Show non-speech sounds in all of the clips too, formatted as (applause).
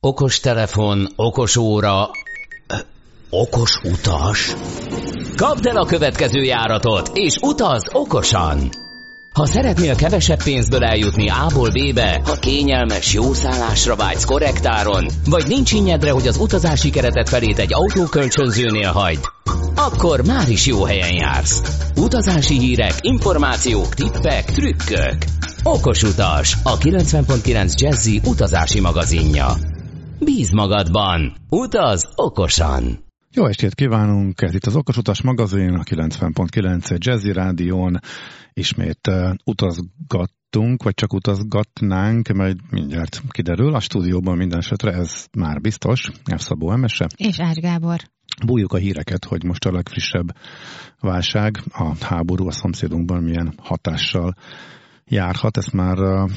Okos telefon, okos óra, okos utas. Kapd el a következő járatot, és utaz okosan! Ha szeretnél kevesebb pénzből eljutni A-ból B-be, ha kényelmes, jó szállásra vágysz korrektáron, vagy nincs innyedre, hogy az utazási keretet felét egy autókölcsönzőnél hagyd, akkor már is jó helyen jársz. Utazási hírek, információk, tippek, trükkök. Okos utas, a 90.9 Jazzy utazási magazinja. Bíz magadban, utaz okosan! Jó estét kívánunk! Ez itt az Okos Utas magazin, a 90.9 Jazzy Rádión. Ismét uh, utazgattunk, vagy csak utazgatnánk, majd mindjárt kiderül. A stúdióban minden esetre ez már biztos. F. Szabó Emese. És Ács Gábor. Bújjuk a híreket, hogy most a legfrissebb válság, a háború a szomszédunkban milyen hatással járhat, ezt már uh,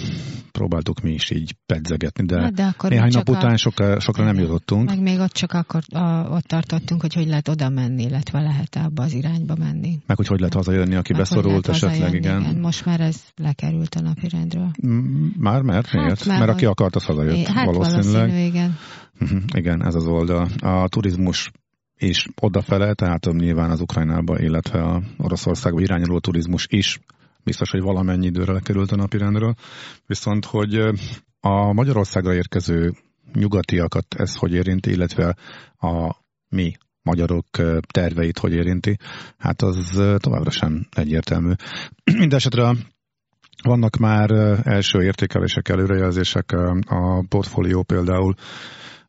próbáltuk mi is így pedzegetni, de, Hát de akkor néhány nap után a- sokra, sokra nem jutottunk. Meg még ott csak akkor a, ott tartottunk, hogy hogy lehet oda menni, illetve lehet abba az irányba menni. Meg hogy hogy lehet hazajönni, aki Meg beszorult esetleg, hazajönni, igen. Most már ez lekerült a napirendről. Mm, Már mert? Hát, Miért? már mert aki akart, az hazajött Hát valószínűleg. valószínű, igen. Mhm, Igen, ez az oldal. A turizmus is odafele, tehát nyilván az Ukrajnába, illetve a Oroszországba irányuló turizmus is biztos, hogy valamennyi időre lekerült a napirendről. Viszont, hogy a Magyarországra érkező nyugatiakat ez hogy érinti, illetve a mi magyarok terveit hogy érinti, hát az továbbra sem egyértelmű. (clears throat) Mindenesetre vannak már első értékelések, előrejelzések, a portfólió például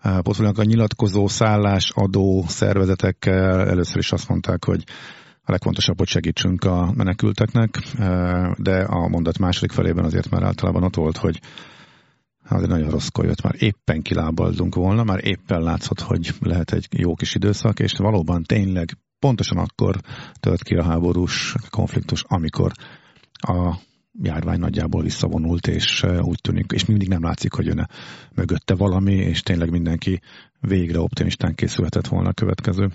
portfóliónak a nyilatkozó szállásadó szervezetekkel először is azt mondták, hogy a legfontosabb, hogy segítsünk a menekülteknek, de a mondat második felében azért már általában ott volt, hogy azért nagyon rosszkor jött, már. Éppen kilábaldunk volna, már éppen látszott, hogy lehet egy jó kis időszak, és valóban tényleg pontosan akkor tört ki a háborús konfliktus, amikor a járvány nagyjából visszavonult, és úgy tűnik, és mindig nem látszik, hogy jön mögötte valami, és tényleg mindenki végre optimistán készülhetett volna a következő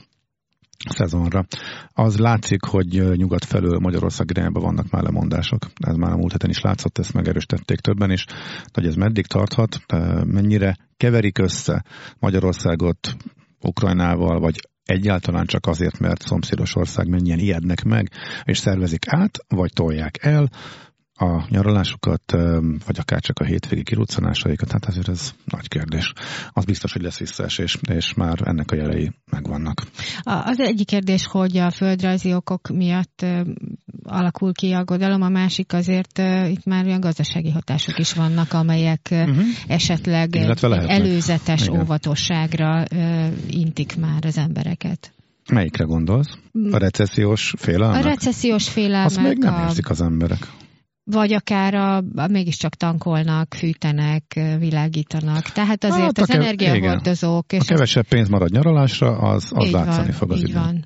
szezonra. Az látszik, hogy nyugat felől Magyarország irányába vannak már lemondások. Ez már a múlt héten is látszott, ezt megerősítették többen is. Hogy ez meddig tarthat, mennyire keverik össze Magyarországot Ukrajnával, vagy egyáltalán csak azért, mert szomszédos ország mennyien ijednek meg, és szervezik át, vagy tolják el a nyaralásukat, vagy akár csak a hétvégi kiruccanásaikat, hát azért ez nagy kérdés. Az biztos, hogy lesz visszaesés, és már ennek a jelei megvannak. A- Az egyik kérdés, hogy a földrajzi okok miatt alakul ki aggodalom, a másik azért itt már olyan gazdasági hatások is vannak, amelyek Uh-huh. esetleg Illetve egy előzetes Igen. óvatosságra intik már az embereket. Melyikre gondolsz? A recessziós A félelmek? recessziós Azt félelmek, még nem a, érzik az emberek. Vagy akár a, a, mégiscsak tankolnak, fűtenek, világítanak. Tehát azért Hát a az kev- energiahordozók, A és kevesebb pénz marad nyaralásra, az, az látszani van, fog az időn. van.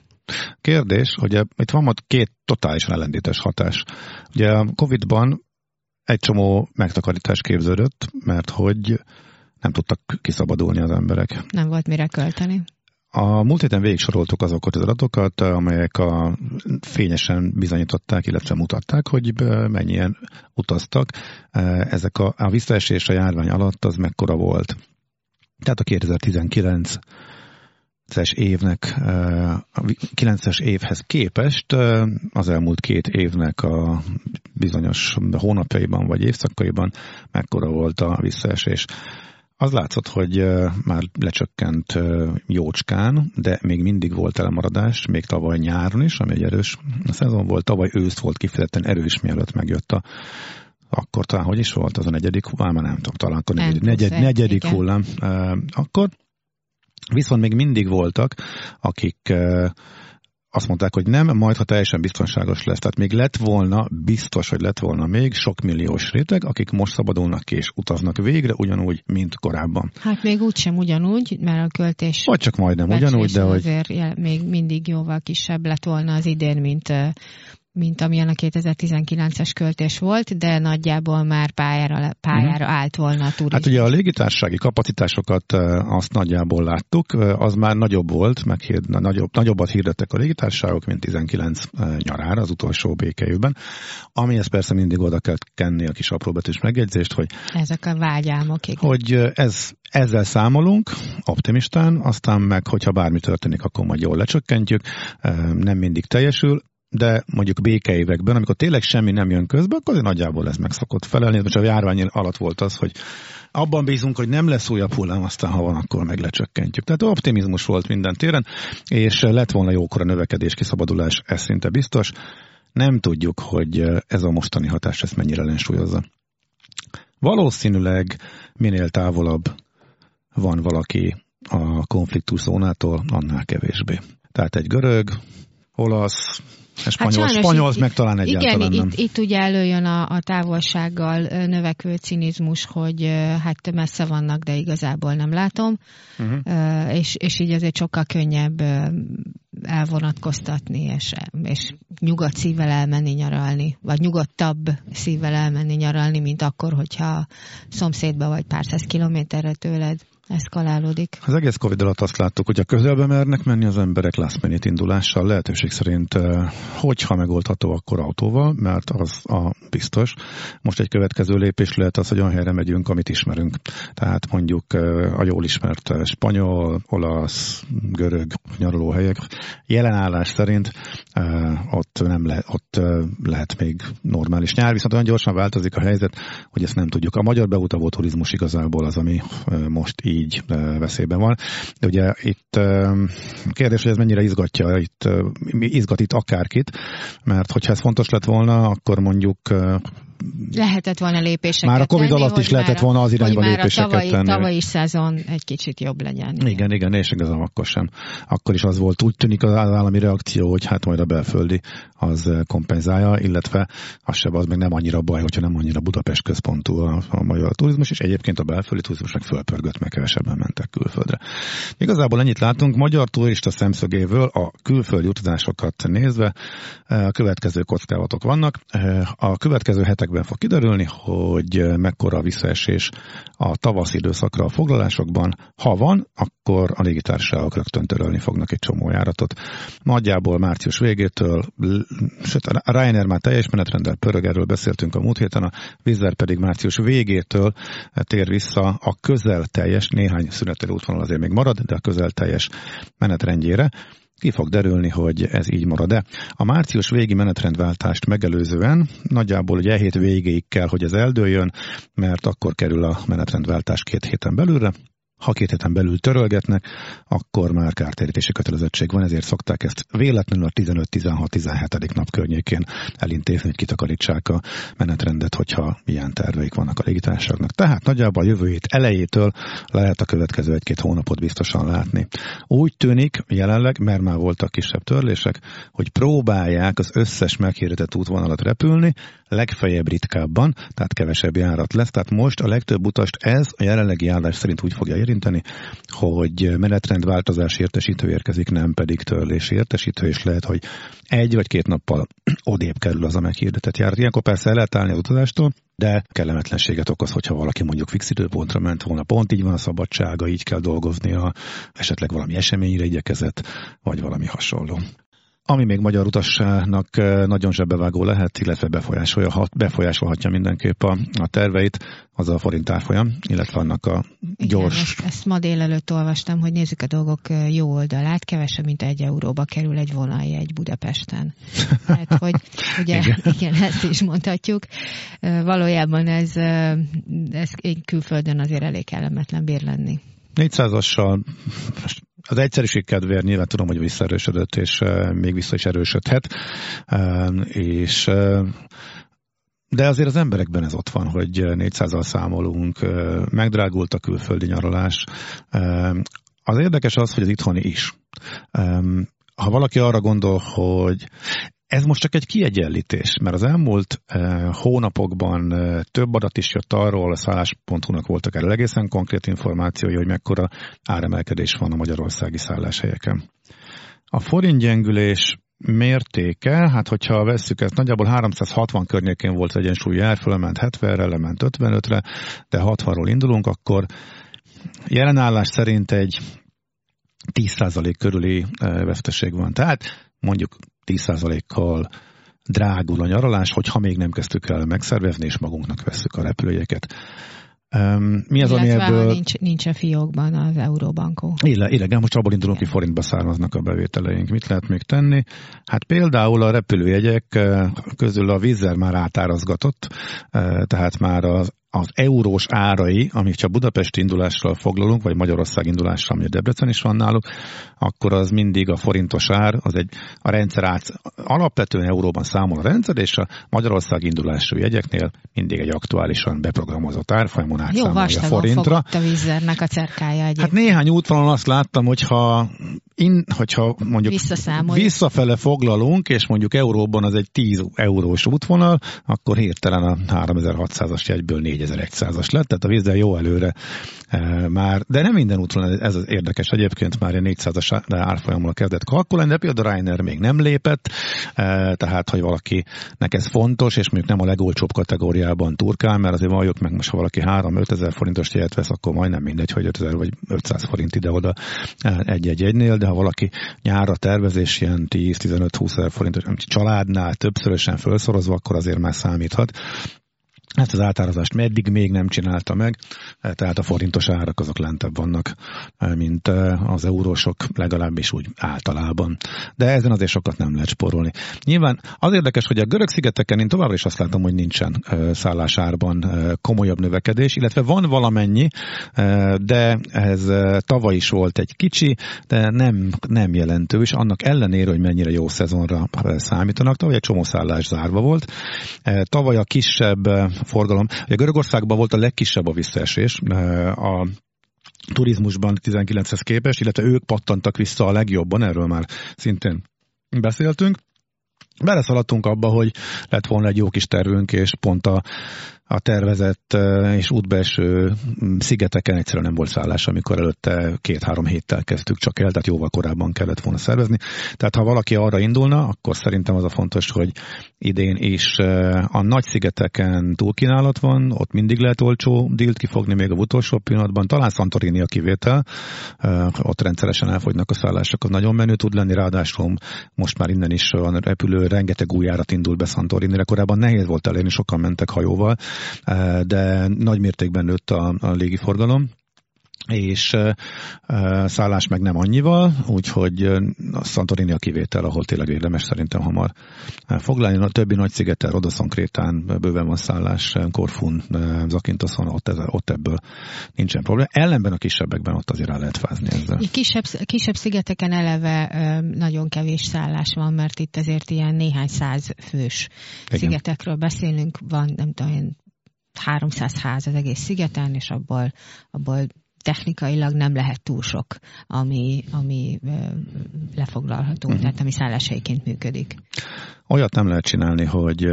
Kérdés, hogy e- itt van ott két totálisan ellentétes hatás. Ugye a Covid-ban egy csomó megtakarítás képződött, mert hogy nem tudtak kiszabadulni az emberek. Nem volt mire költeni. A múlt héten végig soroltuk azokat az adatokat, amelyek a fényesen bizonyították, illetve mutatták, hogy mennyien utaztak. Ezek a, a visszaesés a járvány alatt az mekkora volt. Tehát a 2019 es évnek, a 9-es évhez képest az elmúlt két évnek a bizonyos hónapjaiban vagy évszakaiban mekkora volt a visszaesés. Az látszott, hogy már lecsökkent jócskán, de még mindig volt elmaradás, még tavaly nyáron is, ami egy erős szezon volt, tavaly ősz volt kifejezetten erős, mielőtt megjött a akkor talán hogy is volt az a negyedik, már nem tudom, talán akkor negyedik, negyedik igen. hullám. Akkor Viszont még mindig voltak, akik azt mondták, hogy nem, majd ha teljesen biztonságos lesz. Tehát még lett volna, biztos, hogy lett volna még sok milliós réteg, akik most szabadulnak ki és utaznak végre ugyanúgy, mint korábban. Hát még úgysem ugyanúgy, mert a költés Vagy csak majdnem ugyanúgy, de hogy azért még mindig jóval kisebb lett volna az idén, mint, mint amilyen a 2019-es költés volt, de nagyjából már pályára, pályára uh-huh. állt volna a turizmus. Hát ugye a légitársági kapacitásokat azt nagyjából láttuk, az már nagyobb volt, meg nagyobb, nagyobbat hirdettek a légitársaságok, mint 19 nyarára az utolsó békejében, amihez persze mindig oda kell kenni a kis apróbetűs megjegyzést, hogy ezek a vágyálmok, igen. hogy ez, ezzel számolunk optimistán, aztán meg, hogyha bármi történik, akkor majd jól lecsökkentjük, nem mindig teljesül, de mondjuk békeévekben, amikor tényleg semmi nem jön közbe, akkor nagyjából ez meg szokott felelni. Most a járvány alatt volt az, hogy abban bízunk, hogy nem lesz újabb hullám, aztán ha van, akkor meg lecsökkentjük. Tehát optimizmus volt minden téren, és lett volna jókora növekedés, kiszabadulás, ez szinte biztos. Nem tudjuk, hogy ez a mostani hatás ezt mennyire lensúlyozza. Valószínűleg minél távolabb van valaki a konfliktus zónától, annál kevésbé. Tehát egy görög, olasz, spanyol, hát spanyol meg talán egyáltalán igen, nem. Itt, itt ugye előjön a, a távolsággal növekvő cinizmus, hogy hát messze vannak, de igazából nem látom, uh-huh. és, és így azért sokkal könnyebb elvonatkoztatni, és, és nyugodt szívvel elmenni nyaralni, vagy nyugodtabb szívvel elmenni nyaralni, mint akkor, hogyha szomszédba vagy pár száz kilométerre tőled eszkalálódik. Az egész Covid alatt azt láttuk, hogy a közelbe mernek menni az emberek last minute indulással, lehetőség szerint, hogyha megoldható, akkor autóval, mert az a biztos. Most egy következő lépés lehet az, hogy olyan helyre megyünk, amit ismerünk. Tehát mondjuk a jól ismert spanyol, olasz, görög nyaralóhelyek. Jelenállás szerint ott nem le, ott lehet még normális nyár, viszont olyan gyorsan változik a helyzet, hogy ezt nem tudjuk. A magyar beutavó turizmus igazából az, ami most így így veszélyben van. De ugye itt kérdés, hogy ez mennyire izgatja, itt, izgat itt akárkit, mert hogyha ez fontos lett volna, akkor mondjuk lehetett volna lépéseket Már a Covid tenni, alatt is lehetett a, volna az irányba lépéseket tavalyi, tenni. tavalyi szezon egy kicsit jobb legyen. Igen, igen, igen és igazán akkor sem. Akkor is az volt, úgy tűnik az állami reakció, hogy hát majd a belföldi az kompenzálja, illetve az sem az meg nem annyira baj, hogyha nem annyira Budapest központú a, a magyar turizmus, és egyébként a belföldi turizmus meg fölpörgött, meg kevesebben mentek külföldre. Igazából ennyit látunk, magyar turista szemszögéből a külföldi utazásokat nézve a következő kockázatok vannak. A következő hetek hetekben fog kiderülni, hogy mekkora a visszaesés a tavasz időszakra a foglalásokban. Ha van, akkor a légitársaságok rögtön törölni fognak egy csomó járatot. Nagyjából március végétől, sőt, a Ryanair már teljes menetrendel pörög, erről beszéltünk a múlt héten, a Vizzer pedig március végétől tér vissza a közel teljes, néhány szünetelő útvonal azért még marad, de a közel teljes menetrendjére ki fog derülni, hogy ez így marad-e. A március végi menetrendváltást megelőzően nagyjából ugye e hét végéig kell, hogy ez eldőljön, mert akkor kerül a menetrendváltás két héten belülre, ha két héten belül törölgetnek, akkor már kártérítési kötelezettség van, ezért szokták ezt véletlenül a 15-16-17. nap környékén elintézni, hogy kitakarítsák a menetrendet, hogyha ilyen terveik vannak a légitársaságnak. Tehát nagyjából a jövő hét elejétől lehet a következő egy-két hónapot biztosan látni. Úgy tűnik jelenleg, mert már voltak kisebb törlések, hogy próbálják az összes meghirdetett útvonalat repülni, legfeljebb ritkábban, tehát kevesebb járat lesz. Tehát most a legtöbb utast ez a jelenlegi állás szerint úgy fogja érinteni, hogy menetrendváltozás értesítő érkezik, nem pedig törlés értesítő, és lehet, hogy egy vagy két nappal (clears throat) odébb kerül az a meghirdetett járat. Ilyenkor persze el lehet állni az utazástól, de kellemetlenséget okoz, hogyha valaki mondjuk fix időpontra ment volna, pont így van a szabadsága, így kell dolgoznia, esetleg valami eseményre igyekezett, vagy valami hasonló. Ami még magyar utasnak nagyon zsebbevágó lehet, illetve befolyásolhatja mindenképp a, a terveit, az a forint árfolyam, illetve annak a gyors... Igen, ezt, ezt ma délelőtt olvastam, hogy nézzük a dolgok jó oldalát, kevesebb, mint egy euróba kerül egy vonaljegy Budapesten. Tehát, (laughs) hogy ugye, igen. (laughs) igen, ezt is mondhatjuk. Valójában ez, ez külföldön azért elég kellemetlen bír lenni. 400-assal az egyszerűség kedvéért nyilván tudom, hogy visszaerősödött, és még vissza is erősödhet, és de azért az emberekben ez ott van, hogy 400-al számolunk, megdrágult a külföldi nyaralás. Az érdekes az, hogy az itthoni is. Ha valaki arra gondol, hogy ez most csak egy kiegyenlítés, mert az elmúlt uh, hónapokban uh, több adat is jött arról, a szállás.hu-nak voltak erről egészen konkrét információi, hogy mekkora áremelkedés van a magyarországi szálláshelyeken. A forint gyengülés mértéke, hát hogyha vesszük ezt, nagyjából 360 környékén volt egyensúly jár, fölment 70-re, lement 55-re, de 60-ról indulunk, akkor jelenállás szerint egy 10% körüli veszteség van. Tehát mondjuk 10%-kal drágul a nyaralás, hogyha még nem kezdtük el megszervezni, és magunknak vesszük a repülőjegyeket. Um, mi az, ami ebből... nincs, nincs a fiókban az Euróbankó. Igen, most abból indulunk, hogy forintba származnak a bevételeink. Mit lehet még tenni? Hát például a repülőjegyek közül a vízzel már átárazgatott, tehát már az az eurós árai, amik csak Budapest indulással foglalunk, vagy Magyarország indulással, ami a Debrecen is van náluk, akkor az mindig a forintos ár, az egy a rendszer át, alapvetően euróban számol a rendszer, és a Magyarország indulású jegyeknél mindig egy aktuálisan beprogramozott árfolyamon átszámolja Jó, forintra. a vízernek a cerkája egyébként. Hát néhány útvonalon azt láttam, hogyha, in, hogyha mondjuk visszafele foglalunk, és mondjuk euróban az egy 10 eurós útvonal, akkor hirtelen a 3600-as jegyből 4 4100-as lett, tehát a vízzel jó előre e, már, de nem minden úton ez az érdekes, egyébként már a 400-as árfolyammal kezdett kalkulálni, de például a Reiner még nem lépett, e, tehát hogy valakinek ez fontos, és mondjuk nem a legolcsóbb kategóriában turkál, mert azért valljuk meg most, ha valaki 3-5 ezer forintos jegyet vesz, akkor majdnem mindegy, hogy 5000 vagy 500 forint ide-oda egy-egy egynél, de ha valaki nyárra tervezés ilyen 10-15-20 ezer forintos családnál többszörösen felszorozva, akkor azért már számíthat. Ezt az átárazást meddig még nem csinálta meg, tehát a forintos árak azok lentebb vannak, mint az eurósok legalábbis úgy általában. De ezen azért sokat nem lehet sporolni. Nyilván az érdekes, hogy a görög szigeteken én továbbra is azt látom, hogy nincsen szállásárban komolyabb növekedés, illetve van valamennyi, de ez tavaly is volt egy kicsi, de nem, nem jelentős, annak ellenére, hogy mennyire jó szezonra számítanak. Tavaly egy csomó szállás zárva volt. Tavaly a kisebb forgalom. Ugye Görögországban volt a legkisebb a visszaesés, a turizmusban 19-hez képest, illetve ők pattantak vissza a legjobban, erről már szintén beszéltünk. Beleszaladtunk abba, hogy lett volna egy jó kis tervünk, és pont a a tervezett és útbeeső szigeteken egyszerűen nem volt szállás, amikor előtte két-három héttel kezdtük csak el, tehát jóval korábban kellett volna szervezni. Tehát ha valaki arra indulna, akkor szerintem az a fontos, hogy idén is a nagy szigeteken túlkínálat van, ott mindig lehet olcsó dílt kifogni még a utolsó pillanatban, talán Santorini a kivétel, ott rendszeresen elfogynak a szállások, az nagyon menő tud lenni, ráadásul most már innen is van repülő, rengeteg új járat indul be Santorinire, korábban nehéz volt elérni, sokan mentek hajóval, de nagy mértékben nőtt a, a légiforgalom és szállás meg nem annyival, úgyhogy a Santorini a kivétel, ahol tényleg érdemes szerintem hamar foglalni. A többi nagy szigeten, Rodoszon, Krétán bőven van szállás, Korfun, Zakintoszon, ott, ez, ott ebből nincsen probléma. Ellenben a kisebbekben ott azért el lehet fázni ezzel. Kisebb, kisebb szigeteken eleve nagyon kevés szállás van, mert itt azért ilyen néhány száz fős Igen. szigetekről beszélünk, van nem tudom, 300 ház az egész szigeten, és abból, abból technikailag nem lehet túl sok, ami, ami lefoglalható, uh-huh. tehát ami szálláshelyként működik. Olyat nem lehet csinálni, hogy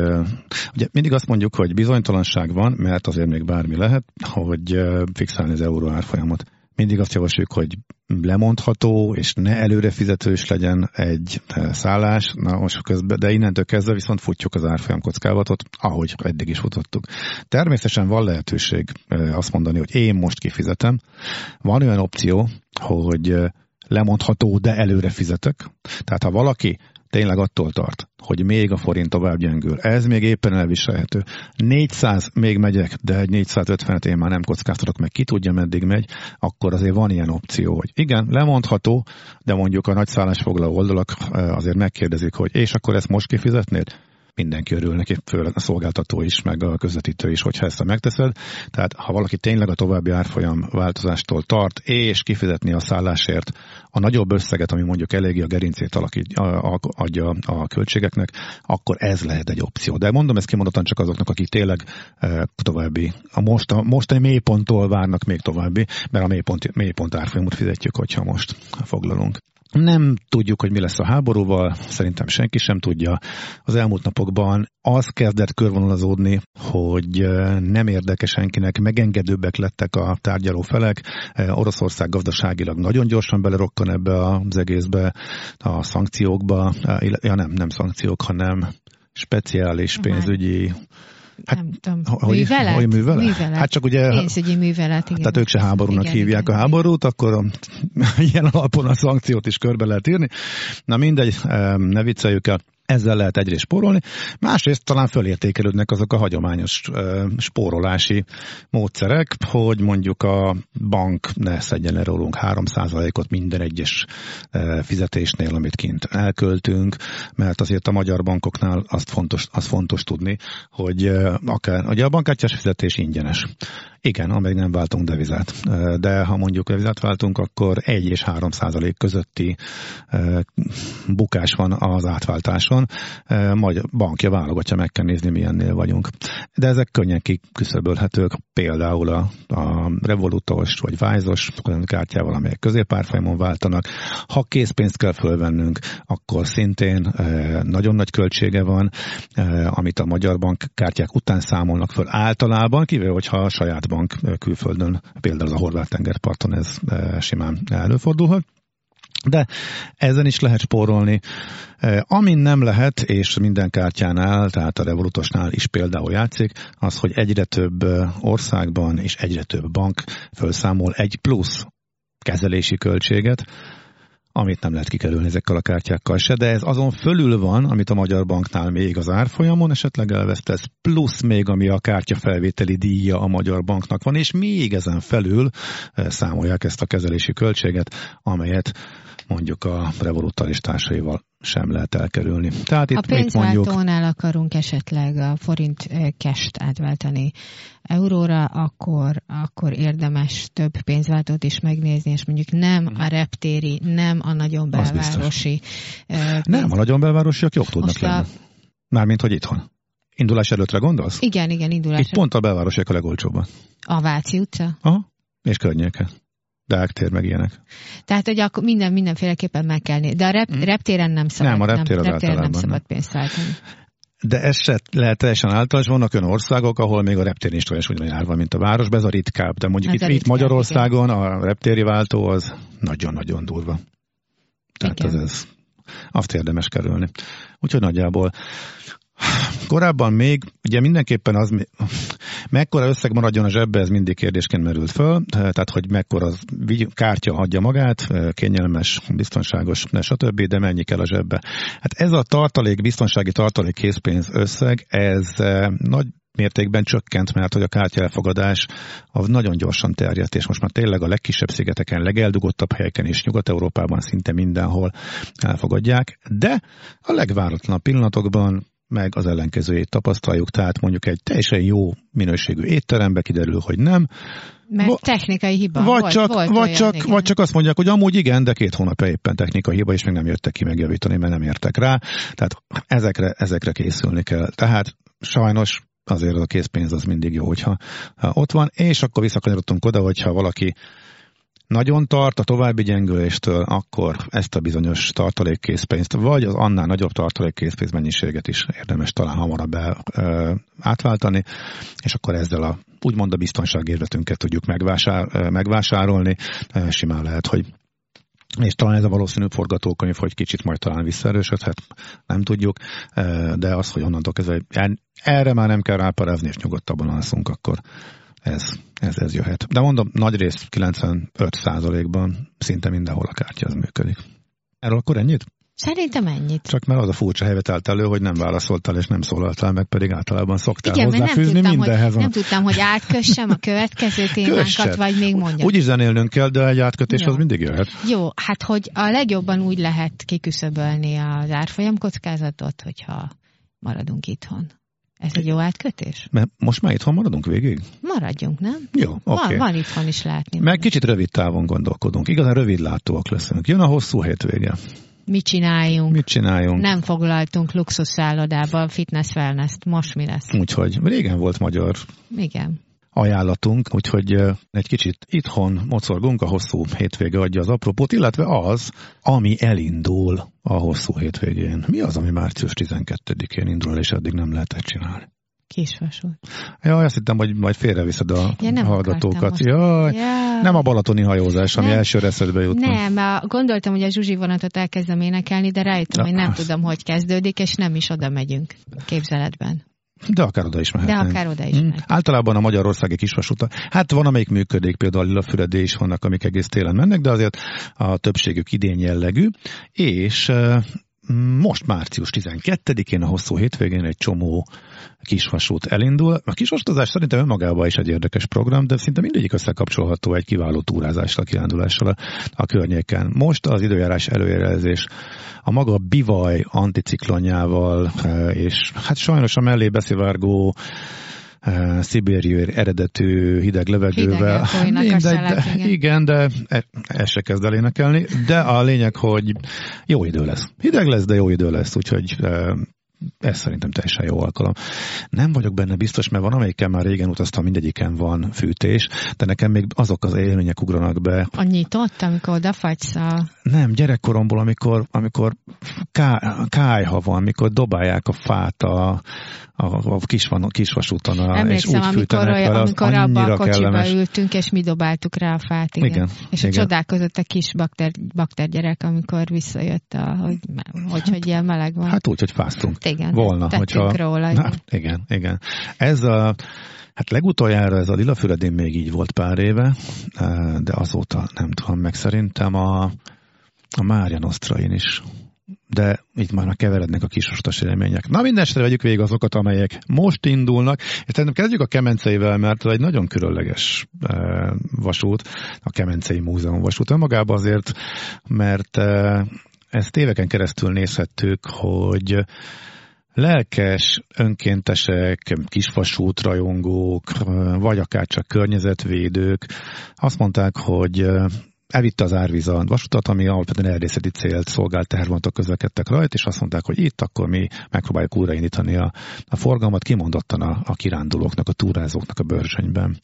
ugye mindig azt mondjuk, hogy bizonytalanság van, mert azért még bármi lehet, hogy fixálni az euró árfolyamot mindig azt javasoljuk, hogy lemondható, és ne előre fizetős legyen egy eh, szállás, na most közben, de innentől kezdve viszont futjuk az árfolyam kockávatot, ahogy eddig is futottuk. Természetesen van lehetőség eh, azt mondani, hogy én most kifizetem. Van olyan opció, hogy eh, lemondható, de előre fizetek. Tehát ha valaki tényleg attól tart, hogy még a forint tovább gyengül. Ez még éppen elviselhető. 400 még megyek, de egy 450-et én már nem kockáztatok meg, ki tudja meddig megy, akkor azért van ilyen opció, hogy igen, lemondható, de mondjuk a nagy szállásfoglaló oldalak eh, azért megkérdezik, hogy és akkor ezt most kifizetnéd? Mindenki örül neki, főleg a szolgáltató is, meg a közvetítő is, hogyha ezt megteszed. Tehát ha valaki tényleg a további árfolyam változástól tart, és kifizetni a szállásért a nagyobb összeget, ami mondjuk eléggé a gerincét alakít, adja a költségeknek, akkor ez lehet egy opció. De mondom ezt kimondottan csak azoknak, akik tényleg e, további, a most, a mostani mélyponttól várnak még további, mert a mélypont, mélypont árfolyamot fizetjük, hogyha most foglalunk. Nem tudjuk, hogy mi lesz a háborúval, szerintem senki sem tudja. Az elmúlt napokban az kezdett körvonalazódni, hogy nem érdekes senkinek, megengedőbbek lettek a tárgyaló felek. Oroszország gazdaságilag nagyon gyorsan belerokkan ebbe az egészbe, a szankciókba, ja nem, nem szankciók, hanem speciális pénzügyi Hát, nem tudom, hogy, művelet? Hogy művelet? művelet? Hát csak ugye... Pénzügyi művelet, igen. Tehát ők se háborúnak igen, hívják igen, a háborút, igen. akkor (laughs) ilyen alapon a szankciót is körbe lehet írni. Na mindegy, ne vicceljük el ezzel lehet egyrészt spórolni, másrészt talán fölértékelődnek azok a hagyományos spórolási módszerek, hogy mondjuk a bank ne szedjen le rólunk 3%-ot minden egyes fizetésnél, amit kint elköltünk, mert azért a magyar bankoknál azt fontos, azt fontos tudni, hogy akár, ugye a bankkártyás fizetés ingyenes. Igen, amíg nem váltunk devizát. De ha mondjuk devizát váltunk, akkor 1 és 3 százalék közötti bukás van az átváltáson. Majd bankja válogatja, meg kell nézni, milyennél vagyunk. De ezek könnyen kiküszöbölhetők, például a, a Revolutos vagy Vájzos kártyával, amelyek középárfolyamon váltanak. Ha készpénzt kell fölvennünk, akkor szintén nagyon nagy költsége van, amit a magyar bankkártyák után számolnak föl általában, kivéve, hogyha a saját bank külföldön, például a horvát tengerparton ez simán előfordulhat. De ezen is lehet spórolni. Amin nem lehet, és minden kártyánál, tehát a Revolutosnál is például játszik, az, hogy egyre több országban és egyre több bank felszámol egy plusz kezelési költséget, amit nem lehet kikerülni ezekkel a kártyákkal se, de ez azon fölül van, amit a Magyar Banknál még az árfolyamon esetleg elvesztesz, plusz még ami a kártya felvételi díja a Magyar Banknak van, és még ezen felül eh, számolják ezt a kezelési költséget, amelyet mondjuk a Revoluttal sem lehet elkerülni. Tehát itt, a pénzváltónál akarunk esetleg a forint kest átváltani euróra, akkor, akkor érdemes több pénzváltót is megnézni, és mondjuk nem a reptéri, nem a nagyon belvárosi. Pénz... Nem, a nagyon belvárosiak jobb tudnak Most lenni. A... Mármint, hogy itthon. Indulás előttre gondolsz? Igen, igen, indulás Itt pont a belvárosiak a legolcsóbban. A Váci utca? Aha, és környéke. Deák tér, meg ilyenek. Tehát, hogy akkor minden, mindenféleképpen meg kell nézni. De a rep, mm. reptéren nem szabad. Nem, a reptér nem, reptéren nem szabad pénzt váltani. De ez se lehet teljesen általános. Vannak olyan országok, ahol még a reptér is olyan ugyanolyan árva, mint a városban, ez a ritkább. De mondjuk itt, itt Magyarországon igen. a reptéri váltó az nagyon-nagyon durva. Tehát ez, ez azt érdemes kerülni. Úgyhogy nagyjából Korábban még, ugye mindenképpen az, mekkora összeg maradjon a zsebbe, ez mindig kérdésként merült föl, tehát hogy mekkora az kártya adja magát, kényelmes, biztonságos, stb., de mennyi kell a zsebbe. Hát ez a tartalék, biztonsági tartalék készpénz összeg, ez eh, nagy mértékben csökkent, mert hogy a kártya elfogadás az nagyon gyorsan terjedt, és most már tényleg a legkisebb szigeteken, legeldugottabb helyeken és Nyugat-Európában szinte mindenhol elfogadják, de a legváratlanabb pillanatokban meg az ellenkezőjét tapasztaljuk, tehát mondjuk egy teljesen jó minőségű étterembe kiderül, hogy nem. Mert technikai hiba vagy volt, csak, volt vagy, olyan, csak, igen. vagy csak azt mondják, hogy amúgy igen, de két hónap éppen technikai hiba, és még nem jöttek ki megjavítani, mert nem értek rá. Tehát ezekre, ezekre készülni kell. Tehát sajnos azért az a készpénz az mindig jó, hogyha ott van, és akkor visszakanyarodtunk oda, hogyha valaki nagyon tart a további gyengüléstől, akkor ezt a bizonyos tartalékkészpénzt, vagy az annál nagyobb tartalékkészpénz mennyiséget is érdemes talán hamarabb el, ö, átváltani, és akkor ezzel a úgymond a biztonságérvetünket tudjuk megvásár, megvásárolni. Simán lehet, hogy és talán ez a valószínű forgatókönyv, hogy kicsit majd talán visszaerősödhet, nem tudjuk, de az, hogy onnantól kezdve erre már nem kell ráparázni, és nyugodtabban alszunk, akkor ez, ez, ez jöhet. De mondom, nagy rész 95%-ban szinte mindenhol a kártya az működik. Erről akkor ennyit? Szerintem ennyit. Csak mert az a furcsa helyet állt elő, hogy nem válaszoltál és nem szólaltál meg, pedig általában szoktál Igen, hozzáfűzni nem tudtam, mindenhez. Hogy, nem tudtam, hogy átkössem a következő (laughs) témánkat, Kössed. vagy még mondjam. Úgy is zenélnünk kell, de egy átkötés Jó. az mindig jöhet. Jó, hát hogy a legjobban úgy lehet kiküszöbölni az árfolyam kockázatot, hogyha maradunk itthon. Ez egy jó átkötés? Mert most már itthon maradunk végig? Maradjunk, nem? Jó, oké. Okay. Van, van itthon is látni. Meg kicsit rövid távon gondolkodunk. Igazán rövid látóak leszünk. Jön a hosszú hétvége. Mit csináljunk? Mit csináljunk? Nem foglaltunk luxusszállodába fitness wellness -t. Most mi lesz? Úgyhogy régen volt magyar. Igen. Ajánlatunk, úgyhogy egy kicsit itthon mocorgunk, a hosszú hétvége adja az apropót, illetve az, ami elindul a hosszú hétvégén. Mi az, ami március 12-én indul, és addig nem lehetett csinálni? Kisvasút. Ja, azt hittem, hogy majd félreviszed a ja, nem hallgatókat. Jaj, ja. Nem a balatoni hajózás, ami nem. első eszedbe jut. Nem, a, gondoltam, hogy a Zsuzsi vonatot elkezdem énekelni, de rájöttem, ja, hogy nem tudom, hogy kezdődik, és nem is oda megyünk képzeletben. De akár oda is mehetünk. De akár oda is hmm. Általában a magyarországi kisvasuta. Hát van, amelyik működik, például a Lilafüredé is vannak, amik egész télen mennek, de azért a többségük idén jellegű, és most március 12-én a hosszú hétvégén egy csomó kisvasút elindul. A kisvasutazás szerintem önmagában is egy érdekes program, de szinte mindegyik összekapcsolható egy kiváló túrázással, kirándulással a, a környéken. Most az időjárás előjelezés a maga bivaj anticiklonjával, e, és hát sajnos a mellé beszivárgó uh, szibériai eredetű hideg levegővel. (laughs) Mindegy, de, igen. igen, de e, ez se kezd el énekelni. De a lényeg, hogy jó idő lesz. Hideg lesz, de jó idő lesz, úgyhogy uh, ez szerintem teljesen jó alkalom. Nem vagyok benne biztos, mert van, amelyikkel már régen utaztam, mindegyiken van fűtés, de nekem még azok az élmények ugranak be. A nyitott, amikor odafagysz a... Nem, gyerekkoromból, amikor, amikor ká, kájha van, amikor dobálják a fát a, a, a kis, van, kisvasúton, a, Emlékszem, és úgy amikor, olyan, vele, amikor abba a kocsiba kellemes. ültünk, és mi dobáltuk rá a fát, igen. igen és igen. a csodálkozott a kis bakter, baktergyerek, amikor visszajött, a, hogy, hogy, hogy ilyen meleg van. Hát úgy, hogy fáztunk. Igen, volna. Hogyha, róla. Na, igen, igen. Ez a, Hát legutoljára ez a Lilafüredén még így volt pár éve, de azóta nem tudom meg. Szerintem a, a Mária Nostrain is de itt már keverednek a kisostas élmények. Na mindenesetre vegyük végig azokat, amelyek most indulnak, és szerintem kezdjük a Kemenceivel, mert egy nagyon különleges e, vasút, a Kemencei Múzeum vasút. Önmagában azért, mert e, ezt éveken keresztül nézhettük, hogy lelkes, önkéntesek, kisvasút rajongók, vagy akár csak környezetvédők azt mondták, hogy elvitte az árvíz a vasutat, ami alapvetően erdészeti célt szolgált tehervontok közlekedtek rajta, és azt mondták, hogy itt akkor mi megpróbáljuk újraindítani a, a forgalmat, kimondottan a, a kirándulóknak, a túrázóknak a bőrzsönyben.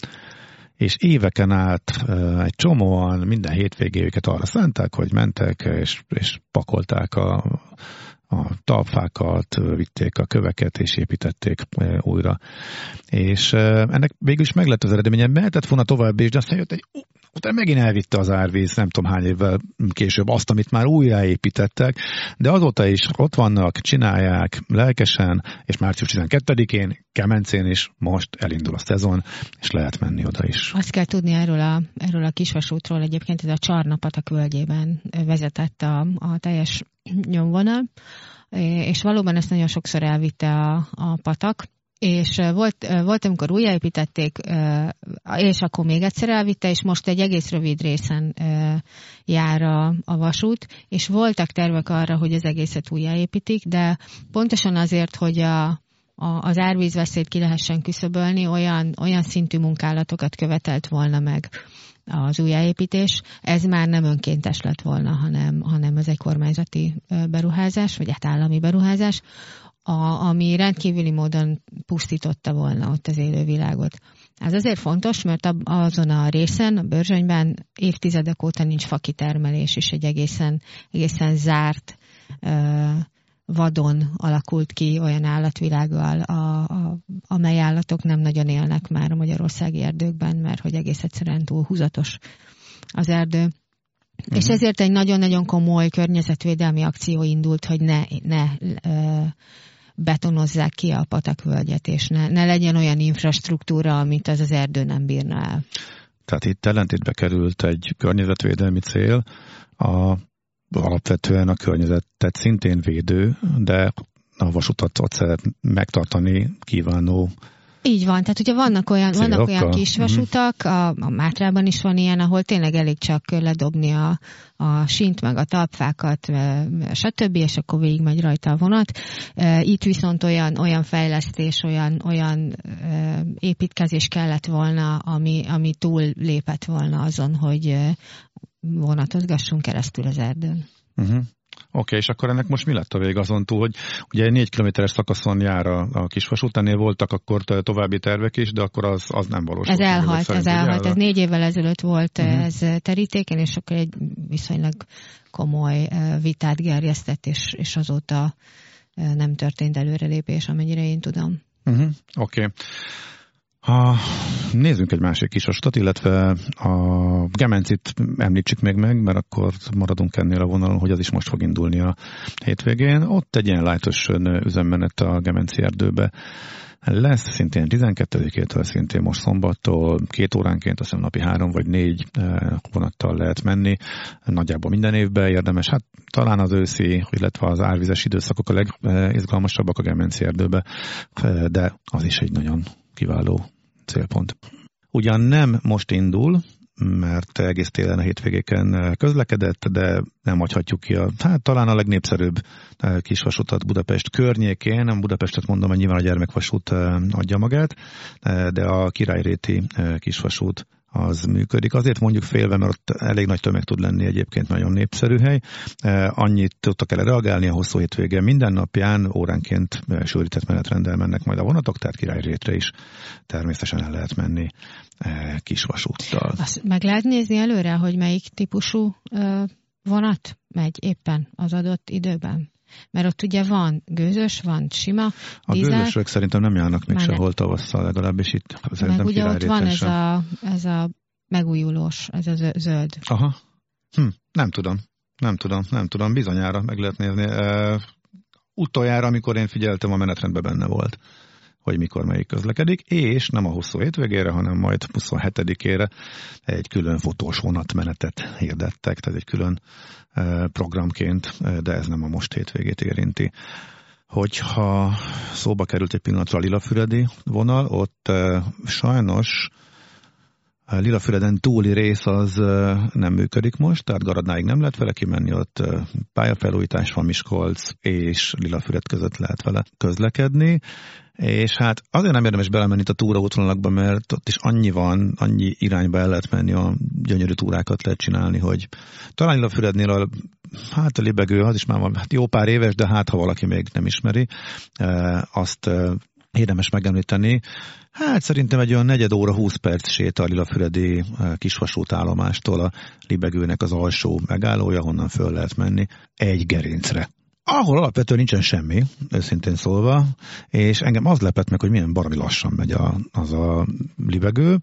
És éveken át egy csomóan minden hétvégéjüket arra szánták, hogy mentek és, és pakolták a, a talpfákat, vitték a köveket és építették újra. És ennek végül is meg lett az eredménye, mehetett volna tovább is, de aztán jött egy Utána megint elvitte az árvíz, nem tudom hány évvel később azt, amit már újjáépítettek, de azóta is ott vannak, csinálják lelkesen, és március 12-én Kemencén is most elindul a szezon, és lehet menni oda is. Azt kell tudni erről a, erről a kisvasútról, egyébként ez a Csarnapatak völgyében vezetett a, a teljes nyomvonal, és valóban ezt nagyon sokszor elvitte a, a patak, és volt, volt, amikor újjáépítették, és akkor még egyszer elvitte, és most egy egész rövid részen jár a, a vasút, és voltak tervek arra, hogy az egészet újjáépítik, de pontosan azért, hogy a, a, az árvízveszélyt ki lehessen küszöbölni, olyan, olyan szintű munkálatokat követelt volna meg az újjáépítés, ez már nem önkéntes lett volna, hanem, hanem ez egy kormányzati beruházás, vagy hát állami beruházás, a, ami rendkívüli módon pusztította volna ott az élővilágot. Ez azért fontos, mert azon a részen, a Börzsönyben évtizedek óta nincs fakitermelés, és egy egészen, egészen zárt vadon alakult ki olyan állatvilággal, a, a, amely állatok nem nagyon élnek már a magyarországi erdőkben, mert hogy egész egyszerűen túl húzatos az erdő. Uh-huh. És ezért egy nagyon-nagyon komoly környezetvédelmi akció indult, hogy ne, ne betonozzák ki a patakvölgyet, és ne, ne legyen olyan infrastruktúra, amit az az erdő nem bírna el. Tehát itt ellentétbe került egy környezetvédelmi cél, a, alapvetően a környezetet szintén védő, de a vasutat ott szeret megtartani kívánó így van, tehát ugye vannak olyan, vannak olyan kisvasutak, mhm. a, a Mátrában is van ilyen, ahol tényleg elég csak ledobni a, a sint, meg a talpfákat, stb., és akkor végigmegy rajta a vonat. Itt viszont olyan, olyan fejlesztés, olyan, olyan építkezés kellett volna, ami, ami túl lépett volna azon, hogy vonatozgassunk keresztül az erdőn. Uh-huh. Okay, és akkor ennek most mi lett a vég azon túl, hogy ugye egy négy kilométeres szakaszon jár a, a kisvasút, ennél voltak akkor további tervek is, de akkor az, az nem valósult. Ez elhalt, ez elhalt, ez négy évvel ezelőtt volt uh-huh. ez terítéken, és akkor egy viszonylag komoly vitát gerjesztett, és, és azóta nem történt előrelépés, amennyire én tudom. Uh-huh. Oké. Okay. Ha nézzünk egy másik kis ostot, illetve a Gemencit említsük még meg, mert akkor maradunk ennél a vonalon, hogy az is most fog indulni a hétvégén. Ott egy ilyen lájtos üzemmenet a Gemenci erdőbe lesz, szintén 12-től, szintén most szombattól, két óránként, azt hiszem napi három vagy négy vonattal lehet menni. Nagyjából minden évben érdemes. Hát talán az őszi, illetve az árvizes időszakok a legizgalmasabbak a Gemenci erdőbe, de az is egy nagyon kiváló célpont. Ugyan nem most indul, mert egész télen a hétvégéken közlekedett, de nem hagyhatjuk ki a, hát talán a legnépszerűbb eh, kisvasutat Budapest környékén, nem Budapestet mondom, hogy nyilván a gyermekvasút eh, adja magát, eh, de a királyréti kisvasút az működik. Azért mondjuk félve, mert ott elég nagy tömeg tud lenni egyébként nagyon népszerű hely. Annyit tudtak el reagálni a hosszú hétvége. Minden napján óránként sűrített menetrendel mennek majd a vonatok, tehát királyrétre is természetesen el lehet menni kisvasúttal. Azt meg lehet nézni előre, hogy melyik típusú vonat megy éppen az adott időben? Mert ott ugye van gőzös, van sima, A dízel. gőzösök szerintem nem járnak még sehol tavasszal, legalábbis itt. Meg ugye ott van ez a, ez a megújulós, ez a zöld. Aha. Hm, nem tudom. Nem tudom, nem tudom. Bizonyára meg lehet nézni. Uh, utoljára, amikor én figyeltem, a menetrendben benne volt hogy mikor melyik közlekedik, és nem a hosszú hétvégére, hanem majd 27-ére egy külön fotós vonatmenetet hirdettek, tehát egy külön e, programként, e, de ez nem a most hétvégét érinti. Hogyha szóba került egy pillanatra a Lilafüredi vonal, ott e, sajnos a Lilafüreden túli rész az nem működik most, tehát Garadnáig nem lehet vele kimenni, ott pályafelújítás van Miskolc és Lilafüred között lehet vele közlekedni, és hát azért nem érdemes belemenni itt a túraútvonalakba, mert ott is annyi van, annyi irányba el lehet menni, a gyönyörű túrákat lehet csinálni, hogy talán a Fürednél a, hát a libegő, az is már van, hát jó pár éves, de hát ha valaki még nem ismeri, e, azt e, érdemes megemlíteni. Hát szerintem egy olyan negyed óra, 20 perc sétál a Füredi e, kisvasútállomástól a Libegőnek az alsó megállója, honnan föl lehet menni egy gerincre ahol alapvetően nincsen semmi, őszintén szólva, és engem az lepett meg, hogy milyen baromi lassan megy a, az a libegő.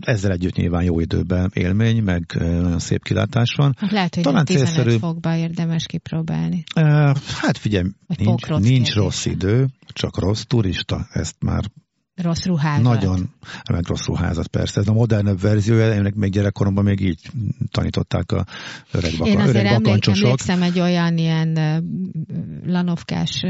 Ezzel együtt nyilván jó időben élmény, meg nagyon szép kilátás van. Hát lehet, hogy Talán 15 célszerű... fokba érdemes kipróbálni. Hát figyelj, nincs, nincs rossz idő, csak rossz turista, ezt már Rossz ruházat. Nagyon, meg rossz ruházat persze. Ez a modernebb verziója, ennek még gyerekkoromban még így tanították a öreg, baka, Én azért öreg bakancsosok. emlékszem egy olyan ilyen lanovkás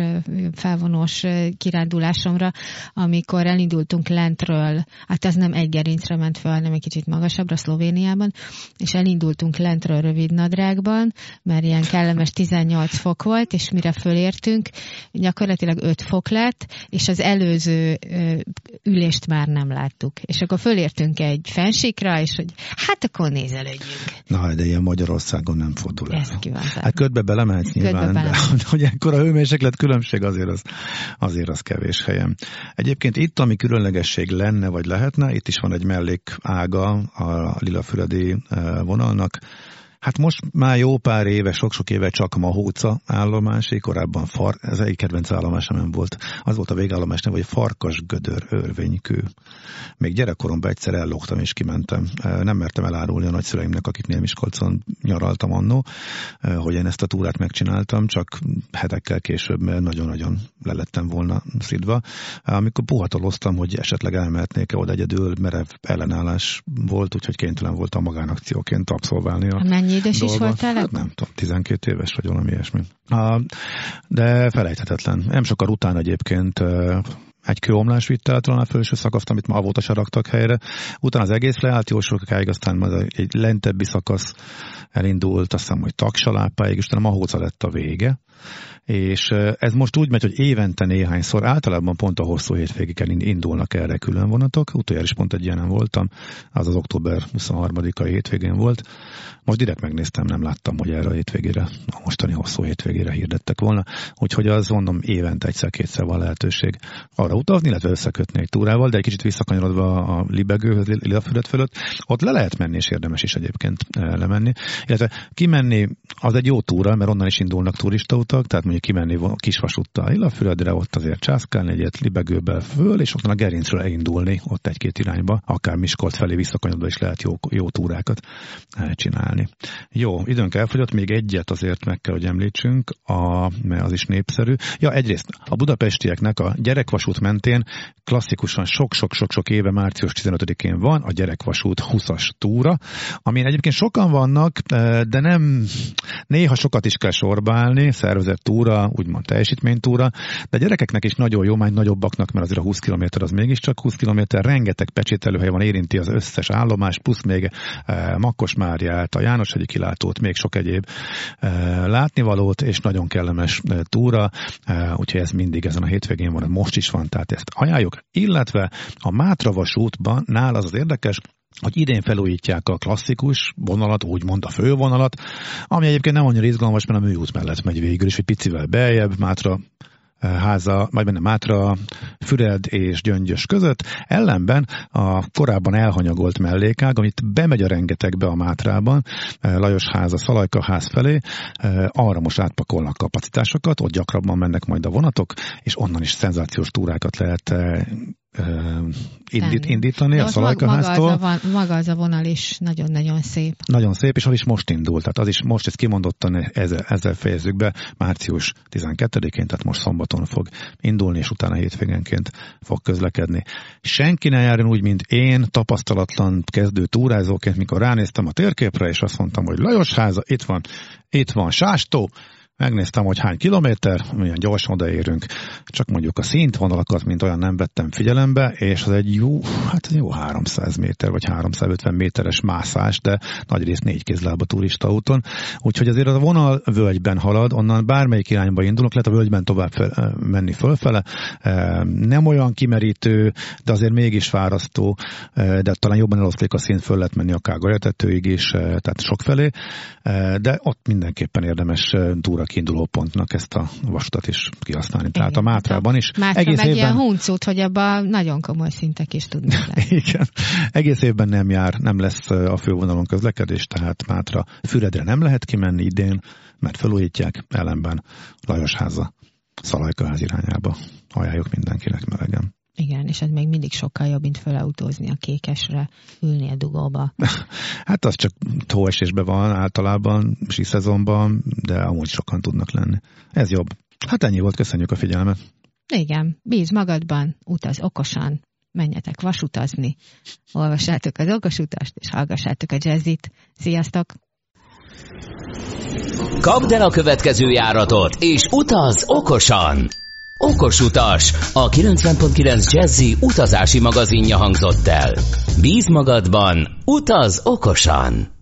felvonós kirándulásomra, amikor elindultunk lentről, hát ez nem egy gerincre ment fel, hanem egy kicsit magasabbra Szlovéniában, és elindultunk lentről rövid nadrágban, mert ilyen kellemes 18 fok volt, és mire fölértünk, gyakorlatilag 5 fok lett, és az előző ülést már nem láttuk. És akkor fölértünk egy fensikra, és hogy hát akkor nézelődjünk. Na, de ilyen Magyarországon nem fordul el. Ez Hát ködbe belemehetsz nyilván, de (laughs) hogy ekkor a hőmérséklet különbség azért az, azért az kevés helyen. Egyébként itt, ami különlegesség lenne, vagy lehetne, itt is van egy mellék ága a Lilafüredi eh, vonalnak, Hát most már jó pár éve, sok-sok éve csak Mahóca állomásé, korábban far, ez egy kedvenc állomás nem volt. Az volt a végállomás neve, hogy Farkas Gödör örvénykő. Még gyerekkoromban egyszer ellógtam és kimentem. Nem mertem elárulni a nagyszüleimnek, akiknél Miskolcon nyaraltam annó, hogy én ezt a túrát megcsináltam, csak hetekkel később nagyon-nagyon lelettem volna szidva. Amikor puhatoloztam, hogy esetleg elmehetnék-e oda egyedül, merev ellenállás volt, úgyhogy kénytelen voltam magánakcióként abszolválni a Mennyi Mennyi idős dolga. is voltál? Hát nem tudom, 12 éves vagy valami ilyesmi. De felejthetetlen. Nem sokkal után egyébként egy kőomlás vitte el talán a felső szakaszt, amit ma avóta se raktak helyre. Utána az egész leállt jó sokáig, aztán majd egy lentebbi szakasz elindult, azt hiszem, hogy tagsalápáig, és utána Mahóca lett a vége. És ez most úgy megy, hogy évente néhányszor, általában pont a hosszú hétvégéken indulnak erre külön vonatok, utoljára is pont egy ilyenem voltam, az az október 23-ai hétvégén volt, most direkt megnéztem, nem láttam, hogy erre a hétvégére, a mostani hosszú hétvégére hirdettek volna, úgyhogy az mondom évente egyszer-kétszer van lehetőség arra utazni, illetve összekötni egy túrával, de egy kicsit visszakanyarodva a libegőhöz, Lilafület fölött, ott le lehet menni, és érdemes is egyébként lemenni, illetve kimenni az egy jó túra, mert onnan is indulnak turistautak, tehát mondjuk kimenni kisvasúttal Illafüredre, ott azért császkálni egyet libegőbe föl, és ott a gerincről elindulni ott egy-két irányba, akár Miskolt felé visszakanyodva is lehet jó, jó túrákat eh, csinálni. Jó, időnk elfogyott, még egyet azért meg kell, hogy említsünk, a, mert az is népszerű. Ja, egyrészt a budapestieknek a gyerekvasút mentén. Klasszikusan sok-sok-sok-sok éve március 15-én van a gyerekvasút 20-as túra, amin egyébként sokan vannak, eh, de nem néha sokat is kell sorbálni, szervezett túra, úgymond teljesítménytúra, de gyerekeknek is nagyon jó, majd nagyobbaknak, mert azért a 20 km az mégiscsak 20 km, rengeteg pecsételőhely van, érinti az összes állomás, plusz még e, Makkosmáriát, a Jánoshegyi kilátót, még sok egyéb e, látnivalót, és nagyon kellemes túra, úgyhogy ez mindig ezen a hétvégén van, most is van, tehát ezt ajánljuk. Illetve a Mátra vasútban, nál az az érdekes, hogy idén felújítják a klasszikus vonalat, úgymond a fővonalat, ami egyébként nem annyira izgalmas, mert a műút mellett megy végül, és egy picivel beljebb, Mátra háza, vagy benne Mátra, Füred és Gyöngyös között, ellenben a korábban elhanyagolt mellékág, amit bemegy a rengetegbe a Mátrában, eh, Lajos háza, Szalajka ház felé, eh, arra most átpakolnak kapacitásokat, ott gyakrabban mennek majd a vonatok, és onnan is szenzációs túrákat lehet indít, indítani De a Szalajkaháztól. Maga, az a, maga az a vonal is nagyon-nagyon szép. Nagyon szép, és az is most indult. Tehát az is most, ezt kimondottan ezzel, ezzel fejezzük be, március 12-én, tehát most szombaton fog indulni, és utána hétvégenként fog közlekedni. Senki ne járjon úgy, mint én, tapasztalatlan kezdő túrázóként, mikor ránéztem a térképre, és azt mondtam, hogy Lajos háza, itt van, itt van Sástó, Megnéztem, hogy hány kilométer, milyen gyorsan odaérünk, csak mondjuk a szintvonalakat, mint olyan nem vettem figyelembe, és az egy jó, hát jó 300 méter, vagy 350 méteres mászás, de nagy rész négy kézlába turista úton. Úgyhogy azért a vonal völgyben halad, onnan bármelyik irányba indulunk, lehet a völgyben tovább fel, menni fölfele. Nem olyan kimerítő, de azért mégis fárasztó, de talán jobban eloszlik a szint, föl lehet menni akár Galyatetőig is, tehát sokfelé, de ott mindenképpen érdemes túra kiinduló pontnak ezt a vasutat is kihasználni. Igen. Tehát a Mátrában is. Mátra egész meg évben... ilyen huncút, hogy abban nagyon komoly szintek is tudnak (laughs) lenni. Igen. Egész évben nem jár, nem lesz a fővonalon közlekedés, tehát Mátra Füredre nem lehet kimenni idén, mert felújítják ellenben Lajosháza Szalajkaház irányába. Ajánljuk mindenkinek melegen. Igen, és ez még mindig sokkal jobb, mint felautózni a kékesre, ülni a dugóba. (laughs) hát az csak tóesésben van általában, sí szezonban, de amúgy sokan tudnak lenni. Ez jobb. Hát ennyi volt, köszönjük a figyelmet. Igen, bíz magadban, utaz okosan, menjetek vasutazni, olvassátok az okosutast, és hallgassátok a jazzit. Sziasztok! Kapd el a következő járatot, és utaz okosan! Okos utas, a 90.9 Jazzy utazási magazinja hangzott el. Bíz magadban, utaz okosan!